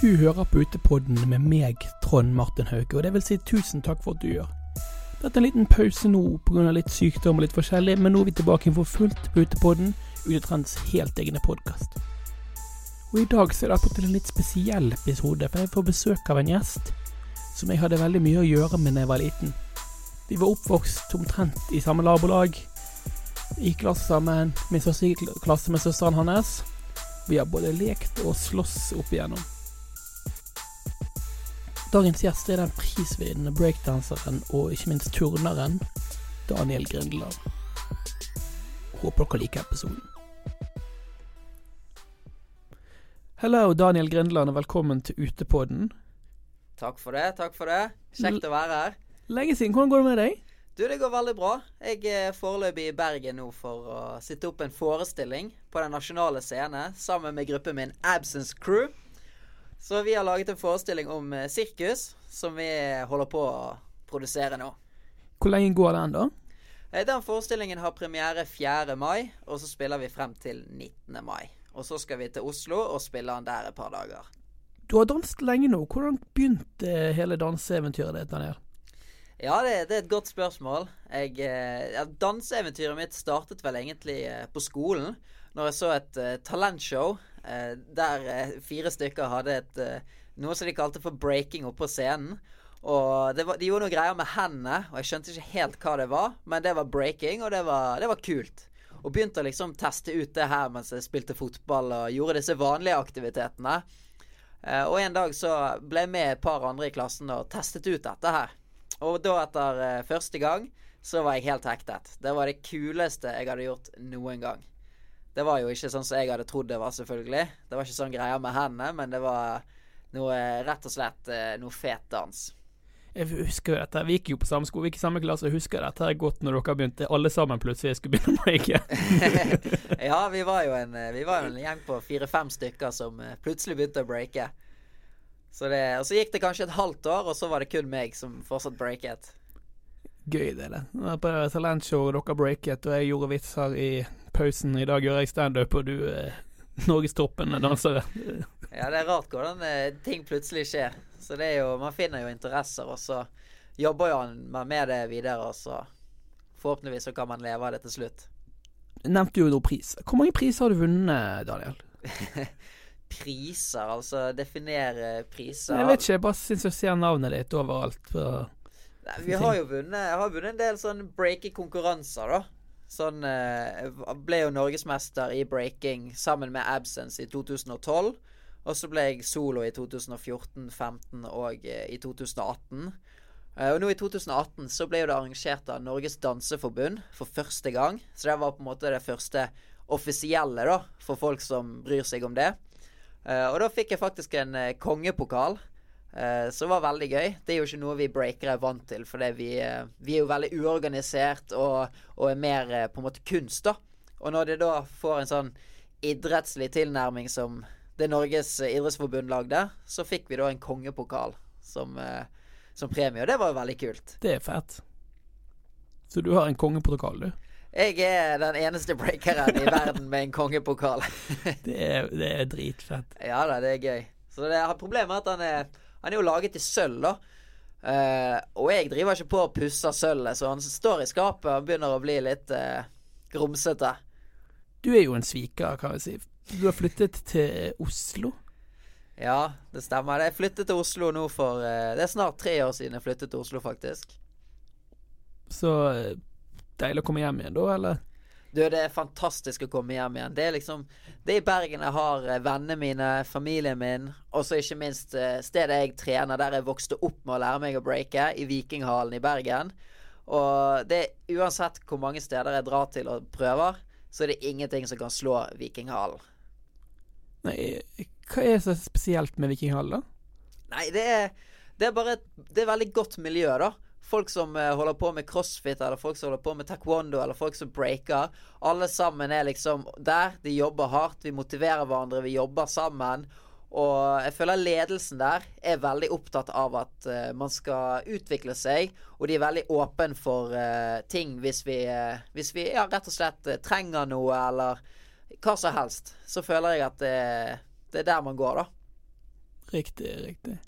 Du hører på Utepodden med meg, Trond Martin Hauge, og det vil si tusen takk for at du gjør. Dette er en liten pause nå pga. litt sykdom og litt forskjellig, men nå er vi tilbake for fullt på Utepodden, Utetrends helt egne podkast. Og i dag så er det attpåtil en litt spesiell episode, for jeg får besøk av en gjest som jeg hadde veldig mye å gjøre med da jeg var liten. Vi var oppvokst omtrent i samme nabolag, i klasse sammen, min søster i klasse med søsteren hans. Vi har både lekt og slåss opp igjennom. Dagens gjest er den prisvinnende breakdanseren og ikke minst turneren Daniel Grindeland. Håper dere liker episoden. Hello, Daniel Grindeland, og velkommen til Utepodden. Takk for det. takk for det. Kjekt å være her. Lenge siden. Hvordan går det med deg? Du, det går veldig bra. Jeg er foreløpig i Bergen nå for å sitte opp en forestilling på Den nasjonale scene sammen med gruppen min Absence Crew. Så vi har laget en forestilling om eh, sirkus som vi holder på å produsere nå. Hvor lenge går den, da? Eh, Den forestillingen har premiere 4. mai, og så spiller vi frem til 19. mai. Og så skal vi til Oslo og spille den der et par dager. Du har danset lenge nå. Hvordan begynte hele danseeventyret ditt, Daniel? Ja, det, det er et godt spørsmål. Jeg, eh, ja, danseeventyret mitt startet vel egentlig eh, på skolen. Når jeg så et uh, talentshow eh, der eh, fire stykker hadde et eh, noe som de kalte for breaking oppå på scenen. Og var, De gjorde noen greier med hendene, og jeg skjønte ikke helt hva det var. Men det var breaking, og det var, det var kult. Og begynte å liksom teste ut det her mens jeg spilte fotball og gjorde disse vanlige aktivitetene. Eh, og en dag så ble jeg med et par andre i klassen og testet ut dette her. Og da, etter eh, første gang, så var jeg helt hektet. Det var det kuleste jeg hadde gjort noen gang. Det var jo ikke sånn som jeg hadde trodd det var, selvfølgelig. Det var ikke sånn greier med hendene, men det var noe rett og slett eh, noe fet dans. Jeg husker jo dette, Vi gikk jo på samme sko, vi gikk i samme klasse. Jeg husker dette her godt når dere begynte alle sammen plutselig skulle begynne å breake. ja, vi var jo en, vi var en gjeng på fire-fem stykker som eh, plutselig begynte å breake. Så det, og så gikk det kanskje et halvt år, og så var det kun meg som fortsatt breaket. Gøy, det. det. Jeg på talentshow, dere breaket, og jeg gjorde vitser i pausen. I dag gjør jeg standup, og du er norgestoppen dansere. ja, det er rart hvordan eh, ting plutselig skjer. Så det er jo Man finner jo interesser, og så jobber jo man med det videre, og så forhåpentligvis så kan man leve av det til slutt. Nevnte jo noen pris. Hvor mange priser har du vunnet, Daniel? priser, altså definere priser. Jeg vet ikke, jeg bare syns jeg ser navnet ditt overalt. På Nei, vi har jo vunnet har vunnet en del sånn breaking-konkurranser, da. Sånn eh, ble jo norgesmester i breaking sammen med Absence i 2012. Og så ble jeg solo i 2014, 2015 og eh, i 2018. Eh, og nå i 2018 så ble det arrangert av Norges Danseforbund for første gang. Så det var på en måte det første offisielle, da, for folk som bryr seg om det. Og da fikk jeg faktisk en kongepokal, uh, det var veldig gøy. Det er jo ikke noe vi breakere er vant til, for vi, vi, er jo veldig uorganisert og, og er mer på en måte kunst, da. Og når de da får en sånn idrettslig tilnærming som det Norges idrettsforbund lagde, så fikk vi da en kongepokal som, som premie, og det var jo veldig kult. Det er fett. Så du har en kongepokal, du? Jeg er den eneste breakeren i verden med en kongepokal. det, er, det er dritfett. Ja da, det er gøy. Så det er Problemet med at han er, han er jo laget i sølv, da. Uh, og jeg driver ikke på å pusse sølvet, så han står i skapet og begynner å bli litt uh, grumsete. Du er jo en sviker, kan jeg si. Du har flyttet til Oslo? Ja, det stemmer. Jeg flyttet til Oslo nå for uh, Det er snart tre år siden jeg flyttet til Oslo, faktisk. Så deilig å komme hjem igjen da, eller? Du, det er fantastisk å komme hjem igjen. Det er liksom Det er i Bergen jeg har eh, vennene mine, familien min, og så ikke minst eh, stedet jeg trener, der jeg vokste opp med å lære meg å breake, i Vikinghallen i Bergen. Og det er uansett hvor mange steder jeg drar til og prøver, så er det ingenting som kan slå Vikinghallen. Nei, hva er så spesielt med Vikinghallen, da? Nei, det er, det er bare et, Det er veldig godt miljø, da folk som uh, holder på med crossfit, eller folk som holder på med taekwondo, eller folk som breaker. Alle sammen er liksom der. De jobber hardt. Vi motiverer hverandre. Vi jobber sammen. Og jeg føler ledelsen der er veldig opptatt av at uh, man skal utvikle seg. Og de er veldig åpne for uh, ting hvis vi, hvis vi ja, rett og slett trenger noe, eller hva som helst. Så føler jeg at det, det er der man går, da. Riktig, riktig.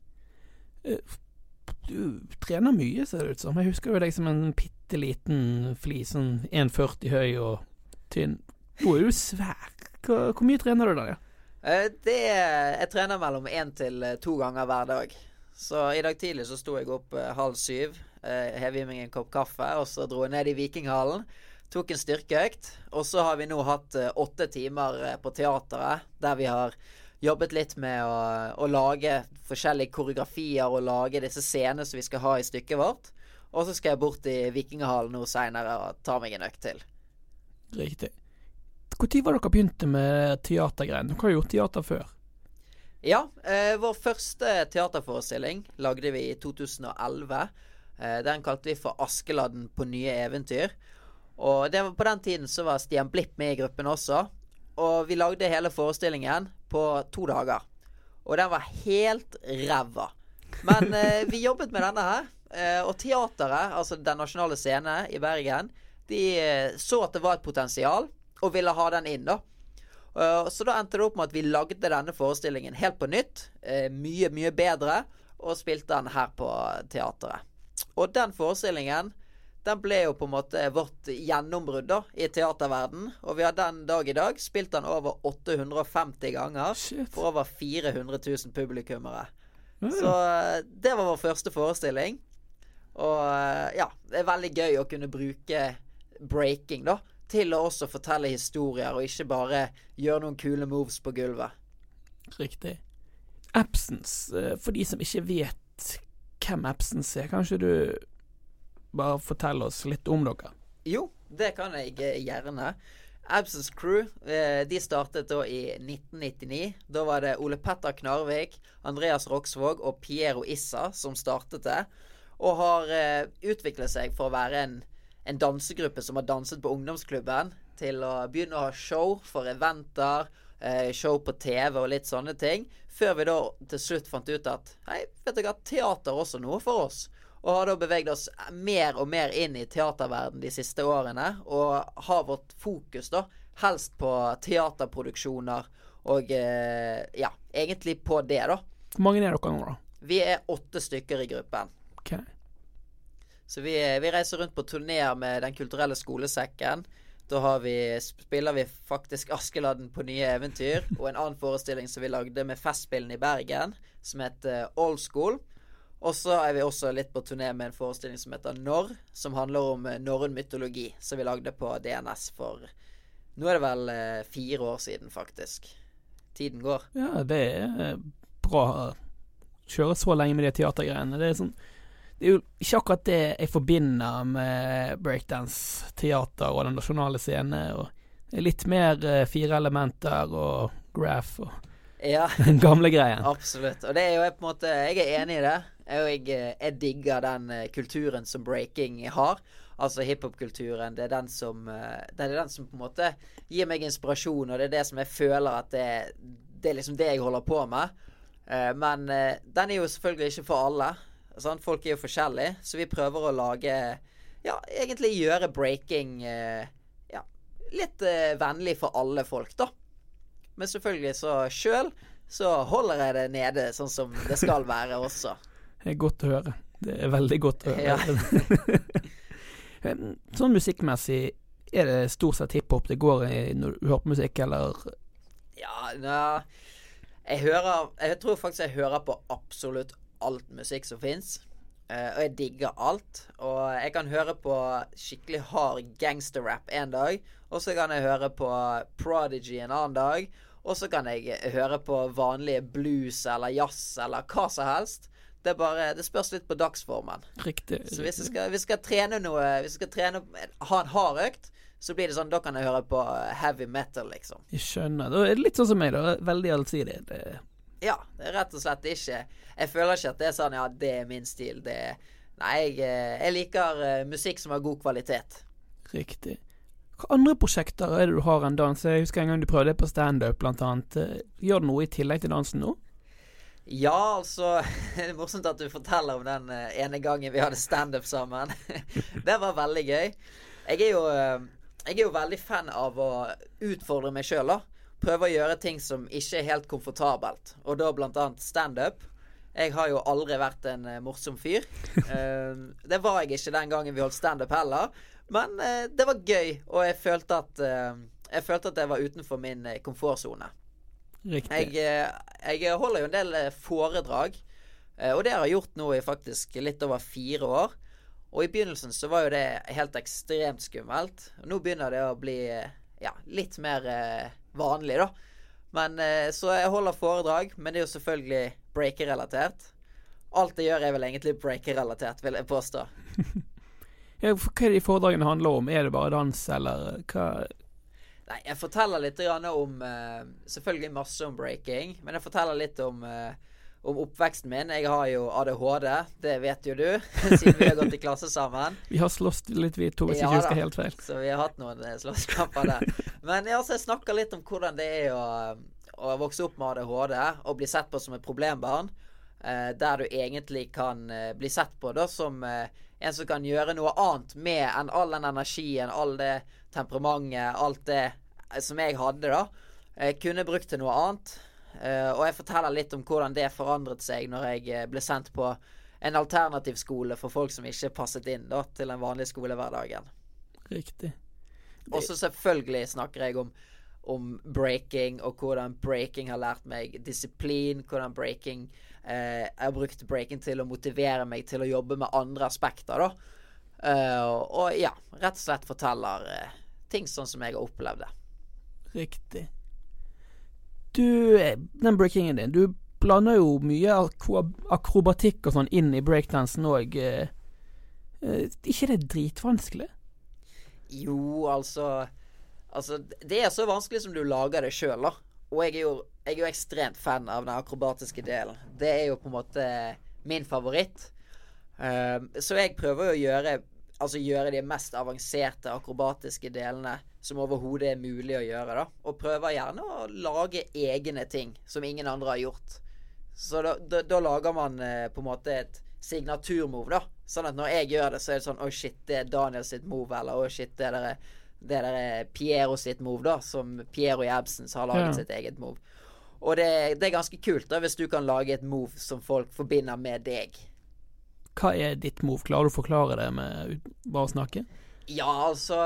Eh, du trener mye, ser det ut som. Jeg husker jo deg som en bitte liten flis, sånn 1,40 høy og tynn. Nå er du svær. Hvor, hvor mye trener du da? Ja? Eh, det Jeg trener mellom én til eh, to ganger hver dag. Så i dag tidlig så sto jeg opp halv syv, hev i meg en kopp kaffe, og så dro jeg ned i Vikinghallen. Tok en styrkeøkt. Og så har vi nå hatt åtte timer på teateret der vi har jobbet litt med å, å, lage forskjellige koreografier og lage disse scenene som vi skal ha i stykket vårt. Og så skal jeg bort i Vikinghallen nå seinere og ta meg en økt til. Riktig. Når var dere begynte med teatergreiene? Dere har gjort teater før? Ja. Eh, vår første teaterforestilling lagde vi i 2011. Eh, den kalte vi for 'Askeladden på nye eventyr'. Og det var på den tiden så var Stian Blipp med i gruppen også. Og vi lagde hele forestillingen på to dager. Og den var helt ræva. Men eh, vi jobbet med denne her. Eh, og teateret, altså Den nasjonale scene i Bergen, de eh, så at det var et potensial, og ville ha den inn, da. Uh, så da endte det opp med at vi lagde denne forestillingen helt på nytt. Uh, mye, mye bedre. Og spilte den her på teateret. Og den forestillingen den ble jo på en måte vårt gjennombrudd da, i teaterverden. Og vi har den dag i dag spilt den over 850 ganger Shit. for over 400 000 publikummere. Mm. Så eh, det var vår første forestilling. Og eh, ja, det er veldig gøy å kunne bruke breaking da til å også fortelle historier, og ikke bare gjøre noen kule moves på gulvet. Riktig. Absence, eh, for de som ikke vet hvem Absence er, kanskje du bare fortell oss litt om dere. Jo, det kan jeg eh, gjerne. Absence Crew eh, de startet da i 1999. Da var det Ole Petter Knarvik, Andreas Roksvåg og Piero Issa som startet det. Og har eh, utviklet seg for å være en, en dansegruppe som har danset på ungdomsklubben, til å begynne å ha show for eventer, show på TV og litt sånne ting. Før vi da til slutt fant ut at hei, vet dere, teater også noe for oss. Og har da beveget oss mer og mer inn i teaterverden de siste årene. Og har vårt fokus da helst på teaterproduksjoner og eh, ja, egentlig på det, da. Hvor mange er dere nå, da? Vi er åtte stykker i gruppen. Okay. Så vi, vi, reiser rundt på turneer med Den kulturelle skolesekken. Da vi, spiller vi faktisk Askeladden på nye eventyr. Og en annen forestilling som vi lagde med Festspillene i Bergen, som heter Old School. Og så er vi også litt på turné med en forestilling som heter Når, som handler om eh, norrøn mytologi, som vi lagde på DNS for Nå er det vel eh, fire år siden, faktisk. Tiden går. Ja, det er eh, bra å kjøre så lenge med de teatergreiene. Det er sånn det er jo ikke akkurat det jeg forbinder med breakdance, teater og den nasjonale scene. Og litt mer fire elementer og graph og ja. den gamle greien. Absolutt. Og det er jo jeg på en måte Jeg er enig i det. Og jeg, eh, jeg digger den eh, kulturen som breaking har. Altså hiphop-kulturen. Det, eh, det er den som på en måte gir meg inspirasjon, og det er det som jeg føler at det, det er liksom det jeg holder på med. Men den er jo selvfølgelig ikke for alle. Sånn? Folk er jo forskjellige, så vi prøver å lage Ja, egentlig gjøre breaking ja, litt vennlig for alle folk, da. Men selvfølgelig så sjøl så holder jeg det nede sånn som det skal være også. Det er godt å høre. Det er veldig godt å høre. Ja. sånn musikkmessig, er det stort sett hiphop det går i når du hører på musikk, eller? Ja, ja. Jeg hører Jeg tror faktisk jeg hører på absolutt alt musikk som fins. Uh, eh, og jeg digger alt. Og jeg kan høre på skikkelig hard gangsterrap en dag. Og så kan jeg høre på Prodigy en annen dag. Og så kan jeg høre på vanlige blues eller jazz eller hva som helst. Det, bare, det spørs litt på dagsformen. Riktig. Så hvis jeg skal, skal trene noe Hvis vi skal trene, ha en hard økt, så blir det sånn Da kan jeg høre på heavy metal, liksom. Jeg skjønner. Det er litt sånn som meg, da. Veldig allsidig. Det... Ja, det er rett og slett ikke Jeg føler ikke at det er sånn Ja, det er min stil. Det er Nei, jeg, eh, jeg liker uh, musikk som har god kvalitet. Riktig. Hva andre prosjekter er det du har enn dans? Jeg husker en gang du prøvde det på standup, blant annet. Eh, gjør du noe i tillegg til dansen nå? Ja, altså Det er morsomt at du forteller om den uh, ene gangen vi hadde standup sammen. det var veldig gøy. Jeg er jo uh, Jeg er jo veldig fan av å utfordre meg sjøl, da. prøve å gjøre ting som ikke er helt komfortabelt. Og da blant annet standup. Jeg har jo aldri vært en uh, morsom fyr. Det var jeg ikke den gangen vi holdt standup heller. Men det var gøy, og jeg følte at Jeg følte at jeg var utenfor min komfortsone. Riktig. Jeg, jeg, holder jo en del foredrag, og det har jeg gjort nå i faktisk litt over fire år. Og i begynnelsen så var jo det helt ekstremt skummelt. Nå begynner det å bli ja, litt mer vanlig, da. Men Så jeg holder foredrag, men det er jo selvfølgelig breaker-relatert. Alt jeg gjør, er vel egentlig breaker-relatert, vil jeg påstå. hva er det de foredragene handler om? Er det bare dans, eller hva Nei, jeg forteller litt om uh, Selvfølgelig masse om breaking, men jeg forteller litt om uh, om oppveksten min. Jeg har jo ADHD, det vet jo du, siden vi har gått i klasse sammen. Vi har slåss litt, vi to, hvis ja, ikke husker helt feil. Så vi har hatt noen eh, slåsskamper der. Men ja, jeg snakker litt om hvordan det er å å vokse opp med ADHD og bli sett på som et problembarn, eh, der du egentlig kan eh, bli sett på da som eh, en som kan gjøre noe annet med enn all den energien, all det temperamentet, alt det eh, som jeg hadde, da. Jeg kunne brukt til noe annet. Eh, og jeg forteller litt om hvordan det forandret seg når jeg eh, ble sendt på en alternativ skole for folk som ikke passet inn da, til den vanlige skolehverdagen. Riktig. Og så selvfølgelig snakker jeg om om breaking, og hvordan breaking har lært meg disiplin. Hvordan breaking eh, Jeg har brukt breaken til å motivere meg til å jobbe med andre aspekter, da. Eh, og ja, rett og slett forteller eh, ting sånn som jeg har opplevd det. Riktig. Du, eh, den breakingen din, du blander jo mye akrobatikk og sånn inn i breakdansen òg. Uh, ikke det dritvanskelig? Jo, altså Altså, det er så vanskelig som du lager det sjøl, da. Og jeg er, jo, jeg er jo ekstremt fan av den akrobatiske delen. Det er jo på en måte min favoritt. Um, så jeg prøver jo å gjøre Altså gjøre de mest avanserte akrobatiske delene som overhodet er mulig å gjøre, da. Og prøver gjerne å lage egne ting som ingen andre har gjort. Så da, da, da lager man uh, på en måte et signaturmove, da. Sånn at når jeg gjør det, så er det sånn Å, oh, shit, det er Daniel sitt move, eller å, oh, shit, det er det der er Piero sitt move, da. Som Piero Jebsens har laget ja. sitt eget move. Og det, det, er ganske kult da hvis du kan lage et move som folk forbinder med deg. Hva er ditt move? Klarer du å forklare det med bare å snakke? Ja, altså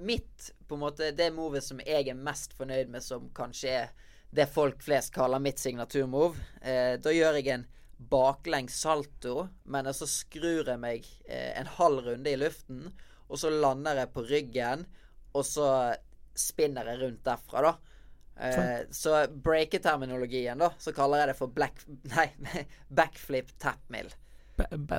Mitt på en måte Det movet som jeg er mest fornøyd med, som kanskje er det folk flest kaller mitt signaturmove, eh, da gjør jeg en baklengs salto, men så skrur jeg meg eh, en halv runde i luften, og så lander jeg på ryggen og så spinner jeg rundt derfra, da. Eh, så breaketerminologien, da, så kaller jeg det for black Nei, backflip tapmill.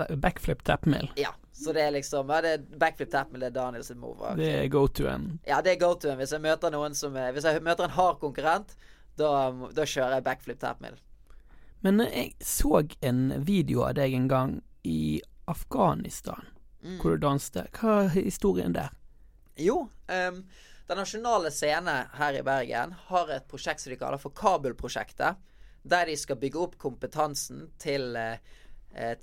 Backflip tapmill? Ja. Så det er liksom ja, det er Backflip tapmill er Daniels move. Okay. Det er go to-en? Ja, det er go to-en. Hvis jeg møter noen som Hvis jeg møter en hard konkurrent, da, da kjører jeg backflip tapmill. Men jeg så en video av deg en gang i Afghanistan, mm. hvor du danste. Hva er historien der? Jo, um, Den nasjonale scene her i Bergen har et prosjekt som de kaller for Kabul-prosjektet. Der de skal bygge opp kompetansen til uh,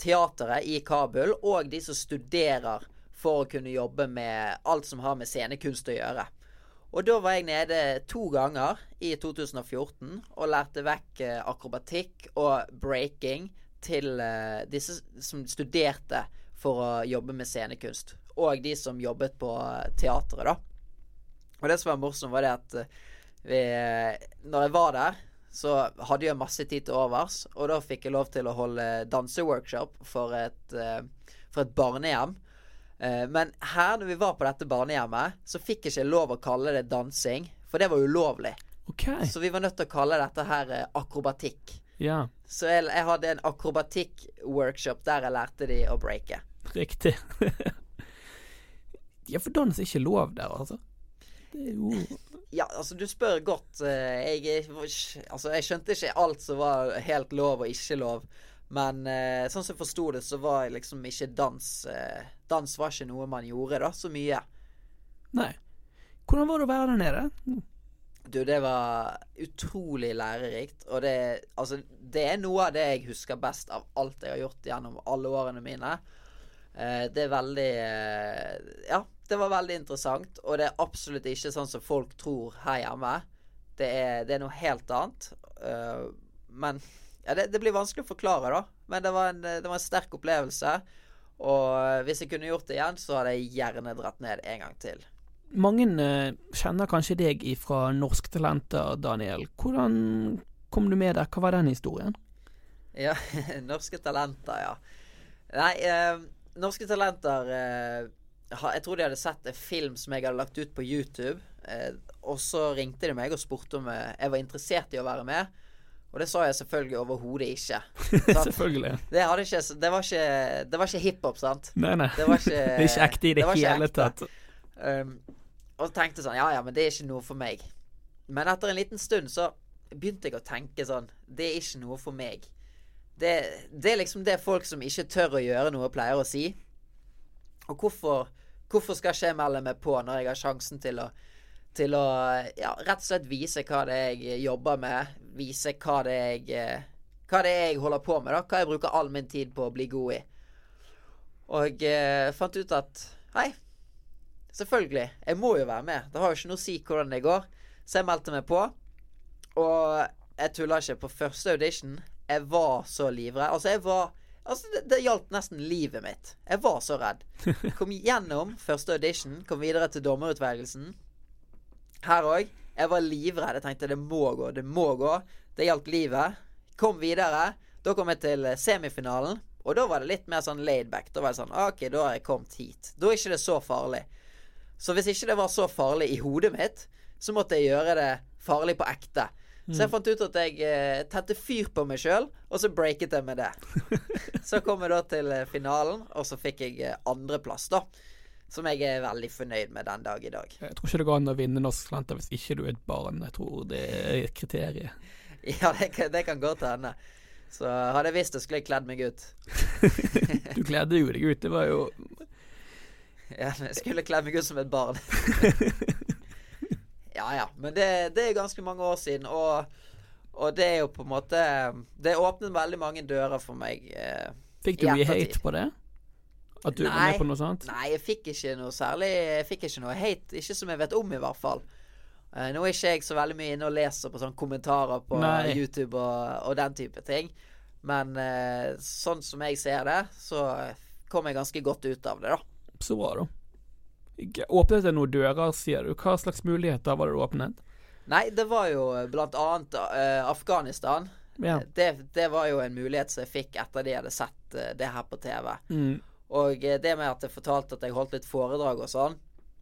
teateret i Kabul, og de som studerer for å kunne jobbe med alt som har med scenekunst å gjøre. Og da var jeg nede to ganger i 2014 og lærte vekk uh, akrobatikk og breaking til uh, disse som studerte for å jobbe med scenekunst og de som jobbet på teatret, da. Og det som var morsomt, var det at eh, vi, når jeg var der, så hadde jeg masse tid til overs, og da fikk jeg lov til å holde danseworkshop for et, eh, for et barnehjem. Eh, men her, når vi var på dette barnehjemmet, så fikk jeg ikke lov å kalle det dansing, for det var ulovlig. Okay. Så vi var nødt til å kalle dette her akrobatikk. Ja. Så jeg, jeg hadde en akrobatikk-workshop der jeg lærte de å breake. Riktig. Ja, for dans er ikke lov der, altså. Det er jo Ja, altså, du spør godt. Eh, jeg, altså, jeg skjønte ikke alt som var helt lov og ikke lov. Men eh, sånn som jeg forsto det, så var liksom ikke dans eh, Dans var ikke noe man gjorde da, så mye. Nei. Hvordan var det å være der nede? Du, det var utrolig lærerikt. Og det Altså, det er noe av det jeg husker best av alt jeg har gjort gjennom alle årene mine. Det er veldig Ja, det var veldig interessant, og det er absolutt ikke sånn som folk tror her hjemme. Det er, det er noe helt annet. Uh, men ja, det, det, blir vanskelig å forklare, da. Men det var, en, det var en sterk opplevelse. Og hvis jeg kunne gjort det igjen, så hadde jeg gjerne dratt ned en gang til. Mange uh, kjenner kanskje deg fra Norske Talenter, Daniel. Hvordan kom du med der? Hva var den historien? Ja, Norske Talenter, ja. Nei, uh, Norske Talenter Jeg tror de hadde sett en film som jeg hadde lagt ut på YouTube. og så ringte de meg og spurte om jeg var interessert i å være med. Og det sa jeg selvfølgelig overhodet ikke. selvfølgelig. Det, ikke, det, var ikke, det var ikke hiphop, sant? Nei, nei. Det var ikke, det er ikke ekte i det, det hele tatt. Um, og tenkte sånn Ja, ja, men det er ikke noe for meg. Men etter en liten stund så begynte jeg å tenke sånn Det er ikke noe for meg. Det, det er liksom det folk som ikke tør å gjøre noe, pleier å si. Og hvorfor, hvorfor skal jeg melde meg på når jeg har sjansen til å til å ja, rett og slett vise hva det er jeg jobber med. Vise hva det er jeg Hva det er jeg holder på med, da. Hva jeg bruker all min tid på å bli god i. Og eh, fant ut at Hei, selvfølgelig. Jeg må jo være med. Det har jo ikke noe å si hvordan det går. Så jeg meldte meg på. Og jeg tuller ikke. På første audition Jeg var så livredd. Altså, jeg var Altså, det, det gjaldt nesten livet mitt. Jeg var så redd. Kom gjennom første audition, kom videre til dommerutvelgelsen. Her òg. Jeg var livredd. Jeg tenkte det må gå, det må gå. Det gjaldt livet. Kom videre. Da kom jeg til semifinalen. Og da var det litt mer sånn laidback. Da var det sånn OK, da har jeg kommet hit. Da er ikke det så farlig. Så hvis ikke det var så farlig i hodet mitt, så måtte jeg gjøre det farlig på ekte. Så jeg mm. fant ut at jeg eh, tente fyr på meg sjøl, og så breaket jeg med det. så kom jeg da til eh, finalen, og så fikk jeg eh, andreplass, da. Som jeg er veldig fornøyd med den dag i dag. Jeg tror ikke det går an å vinne Norsk Talenter hvis ikke du er et barn. Jeg tror det er et kriterium. ja, det, det kan godt hende. Så hadde jeg visst det, skulle jeg kledd meg ut. du kledde jo deg ut, det var jo Ja, jeg skulle kledd meg ut som et barn. Ja ja, men det, det, er ganske mange år siden, og, og, det er jo på en måte Det åpnet veldig mange dører for meg. Eh, Fikk du mye hate på det? At du nei, var med på noe sånt? Nei, jeg fikk ikke noe særlig Jeg fikk ikke noe hate. Ikke som jeg vet om, i hvert fall. Uh, nå er ikke jeg så veldig mye inne og leser på sånne kommentarer på nei. YouTube og, og, den type ting. Men uh, sånn som jeg ser det, så kom jeg ganske godt ut av det, da. Så bra, da. Åpnet det noen dører, sier du? Hva slags muligheter var det du åpnet? Nei, det var jo blant annet uh, Afghanistan. Ja. Det, det, var jo en mulighet som jeg fikk etter de hadde sett det her på TV. Mm. Og eh, det med at jeg fortalte at jeg holdt litt foredrag og sånn,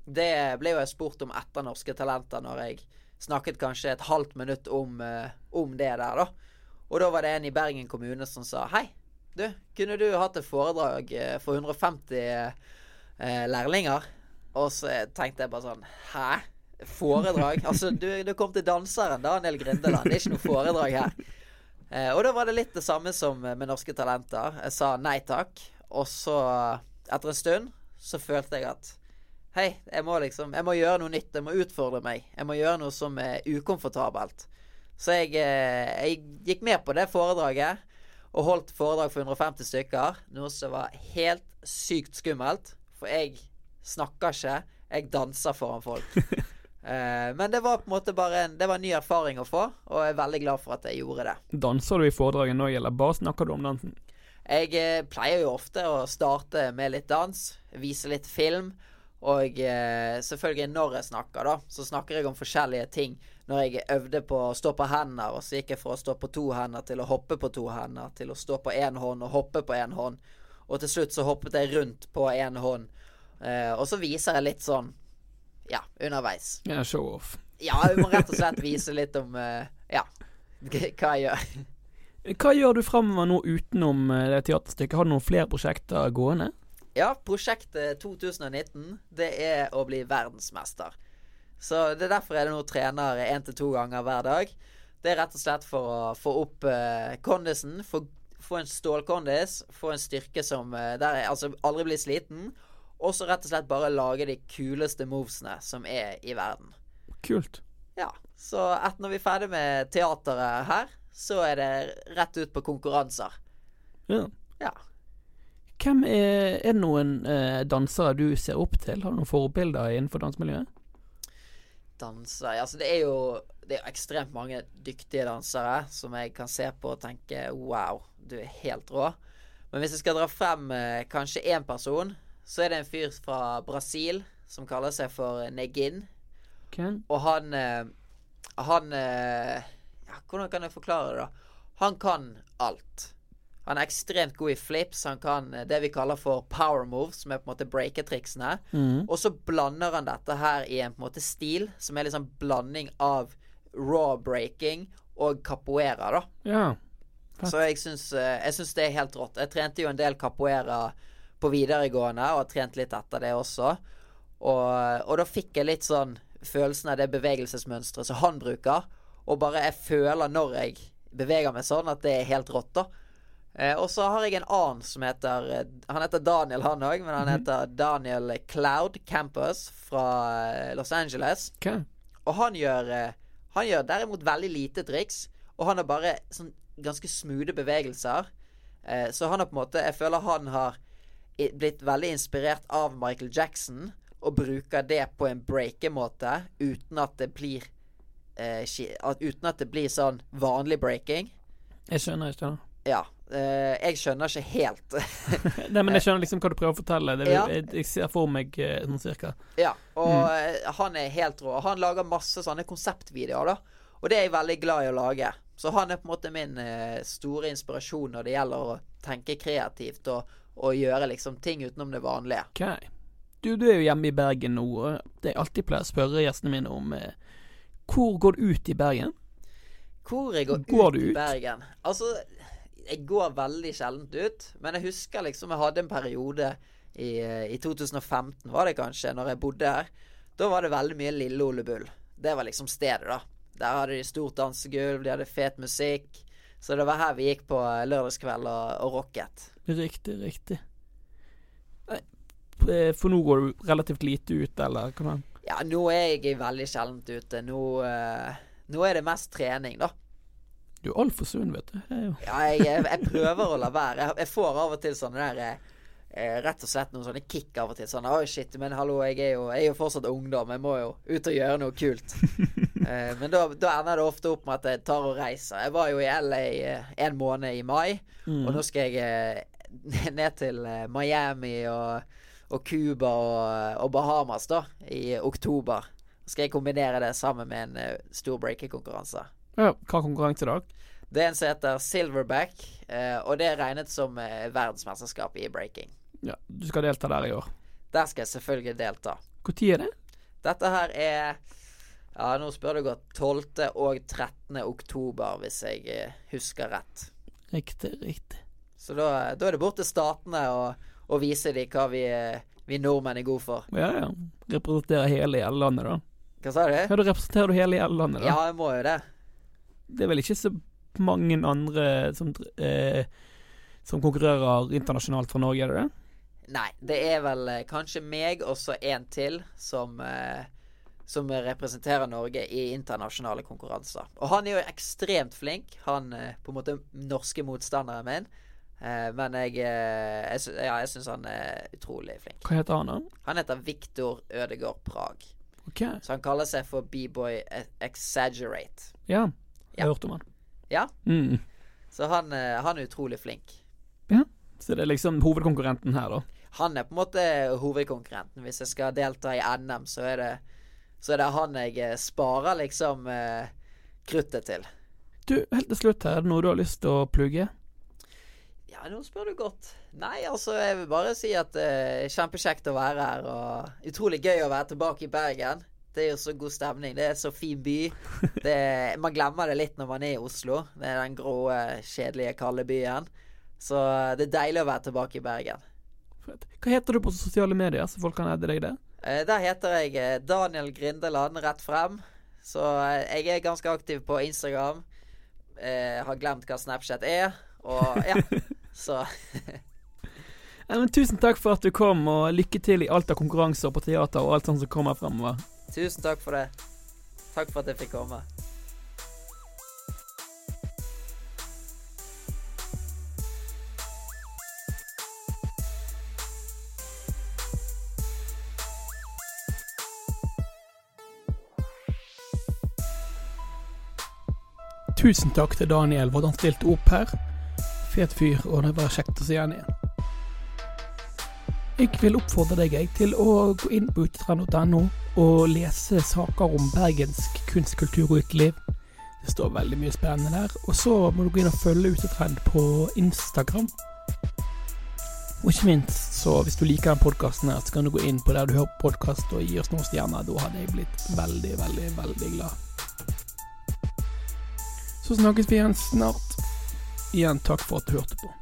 det ble jo jeg spurt om etter Norske Talenter, når jeg snakket kanskje et halvt minutt om, uh, om det der, da. Og da var det en i Bergen kommune som sa hei, du, kunne du hatt et foredrag uh, for 150 uh, lærlinger? Og så tenkte jeg bare sånn Hæ? Foredrag? altså, du, du kom til danseren, Daniel Grindeland. Det er ikke noe foredrag her. Eh, og da var det litt det samme som med Norske Talenter. Jeg sa nei takk. Og så, etter en stund, så følte jeg at Hei, jeg må liksom Jeg må gjøre noe nytt. Jeg må utfordre meg. Jeg må gjøre noe som er ukomfortabelt. Så jeg, eh, jeg gikk med på det foredraget og holdt foredrag for 150 stykker. Noe som var helt sykt skummelt. For jeg snakker ikke. Jeg danser foran folk. uh, men det var på en måte bare en, det var en ny erfaring å få, og jeg er veldig glad for at jeg gjorde det. Danser du i foredraget nå, eller bare snakker du om dansen? Jeg uh, pleier jo ofte å starte med litt dans, vise litt film. Og uh, selvfølgelig når jeg snakker, da, så snakker jeg om forskjellige ting. Når jeg øvde på å stå på hender, og så gikk jeg fra å stå på to hender til å hoppe på to hender, til å stå på én hånd og hoppe på én hånd. Og til slutt så hoppet jeg rundt på én hånd. Eh, og så viser jeg litt sånn ja, underveis. Ja, show off. Ja, jeg må rett og slett vise litt om eh, ja, hva jeg gjør. Hva gjør du framover nå utenom eh, det teaterstykket? Har du noen flere prosjekter gående? Ja, prosjektet 2019 det er å bli verdensmester. Så det er derfor jeg nå trener én til to ganger hver dag. Det er rett og slett for å få opp uh, kondisen. Få, få en stålkondis. Få en styrke som uh, der jeg altså aldri blir sliten. Og så rett og slett bare lage de kuleste movesene som er i verden. Kult. Ja. Så etter når vi er ferdig med teateret her, så er det rett ut på konkurranser. Ja. ja. Hvem er, er det noen eh, dansere du ser opp til? Har du noen forbilder innenfor dansemiljøet? danser Altså, det er jo det er ekstremt mange dyktige dansere som jeg kan se på og tenke wow, du er helt rå. Men hvis jeg skal dra frem eh, kanskje én person, så er det en fyr fra Brasil som kaller seg for Negin. Okay. Og han eh, Han eh, ja, Hvordan kan jeg forklare det, da? Han kan alt. Han er ekstremt god i flips. Han kan eh, det vi kaller for power moves, som er på en måte breaketriksene. Mm. Og så blander han dette her i en på en måte stil som er liksom blanding av raw breaking og capoeira, da. Ja. Så jeg syns, eh, jeg syns det er helt rått. Jeg trente jo en del capoeira på videregående, og har trent litt etter det også. Og, og da fikk jeg litt sånn følelsen av det bevegelsesmønsteret som han bruker. Og bare jeg føler når jeg beveger meg sånn, at det er helt rått, da. Eh, og så har jeg en annen som heter eh, Han heter Daniel, han òg, men han Mhm. heter Daniel Cloud Campus fra eh, Los Angeles. Okay. Og han gjør eh, Han gjør derimot veldig lite triks, og han har bare sånn ganske smoothe bevegelser. Eh, så han har på en måte Jeg føler han har blitt veldig inspirert av Michael Jackson, og bruker det på en breakemåte uten at det blir uh, Uten at det blir sånn vanlig breaking. Jeg skjønner, ikke det. Ja. Uh, jeg skjønner ikke helt. Nei, men jeg skjønner liksom hva du prøver å fortelle. Det, Ja. jeg, jeg ser for meg eh, sånn cirka. Ja, og mm. han er helt rå. Han lager masse sånne konseptvideoer, da. Og det er jeg veldig glad i å lage. Så han er på en måte min store inspirasjon når det gjelder å tenke kreativt og, og gjøre liksom ting utenom det vanlige. Okay. Du, du er jo hjemme i Bergen nå, og det jeg alltid pleier å spørre gjestene mine om eh, Hvor går du ut i Bergen? Hvor jeg går, Går ut, ut i? Bergen Altså, jeg går veldig sjeldent ut. Men jeg husker liksom jeg hadde en periode i, eh, i 2015, var det kanskje, når jeg bodde her. Da var det veldig mye Lille Ole Bull. Det var liksom stedet, da. Der hadde de stort dansegulv, de hadde fet musikk. Så det var her vi gikk på eh, lørdagskveld og, og rocket. Riktig, riktig. Nei, eh, For nå går du relativt lite ut, eller hvordan? Ja, nå er jeg veldig sjeldent ute. Nå, uh, nå er det mest trening, da. Du er altfor sunn, vet du. Jo- Ja, jeg, jeg, jeg prøver å la være. Jeg, jeg får av og til sånne der eh, eh, Rett og slett noen sånne kick av og til. Sånn Oi, shit, men hallo, jeg er, jo, jeg er jo fortsatt ungdom. Jeg må jo ut og gjøre noe kult. eh, men da, da ender det ofte opp med at jeg tar og reiser. Jeg var jo i LA eh, en måned i mai, og nå skal jeg eh, ned til eh, Miami og, og Cuba og, og Bahamas da i oktober. Så skal jeg kombinere det sammen med en eh, stor breaking-konkurranse. Ja, hva konkurranse i dag? Det er en som heter Silverback, eh, og det er regnet som eh, verdensmesterskap i breaking. Ja, Du skal delta der i år. Der skal jeg selvfølgelig delta. Når er det? Dette her er Ja, nå spør du godt. 12. og 13. oktober, hvis jeg husker rett. Riktig, riktig. Så da, da er det bort til statene og vise dem hva vi, vi nordmenn er gode for. Ja, ja. Representerer hele landet, da. Hva sa du? Ja, du representerer du hele landet, da. Ja, jeg må jo det. Det er vel ikke så mange andre som, eh, som konkurrerer internasjonalt fra Norge, er det det? Nei, det er vel eh, kanskje meg og så en til som eh, som representerer Norge i internasjonale konkurranser. Og han er jo ekstremt flink. Han eh, på en måte norske motstanderen min. Eh, men jeg, eh, jeg, ja, jeg syns han er utrolig flink. Hva heter han, da? Han heter Viktor Ødegård Prag. Okay. Så han kaller seg for B-boy Exaggerate. Ja. Jeg har Ja. hørt om han. Ja, Mm. så han, eh, han er utrolig flink. Ja, Så det er liksom hovedkonkurrenten her, da. Han er på en måte hovedkonkurrenten. Hvis jeg skal delta i NM, så er det, så er det han jeg sparer liksom kruttet til. Du, helt til slutt her, er det noe du har lyst til å plugge? Ja, nå spør du godt. Nei, altså, jeg vil bare si at det er kjempekjekt å være her, og utrolig gøy å være tilbake i Bergen. Det er jo så god stemning. Det er så fin by. Det man glemmer det litt når man er i Oslo. Det er den grå, kjedelige, kalde byen. Så det er deilig å være tilbake i Bergen. Hva heter du på sosiale medier, så folk kan adde deg det? Eh, Der heter jeg eh, Daniel Grindeland rett frem. Så eh, jeg er ganske aktiv på Instagram. Eh, har glemt hva Snapchat er. Og ja, Så ja, Tusen takk for at du kom, og lykke til i alt av konkurranser på teater og alt sånt som kommer fremover. Tusen takk for det. Takk for at jeg fikk komme. Tusen takk til Daniel for at han stilte opp her. Fet fyr, og det var kjekt å se han igjen. Jeg vil oppfordre deg til å gå inn på utetrend.no og lese saker om bergensk kunst, kultur og uteliv. Det står veldig mye spennende der. Og så må du gå inn og følge Utetrend på Instagram. Og ikke minst, så hvis du liker den podkasten her, så kan du gå inn på der du hører podkast og gi oss noen stjerner. Da hadde jeg blitt veldig, veldig, veldig glad. Så snakkes vi igjen snart. Igjen takk for at du hørte på.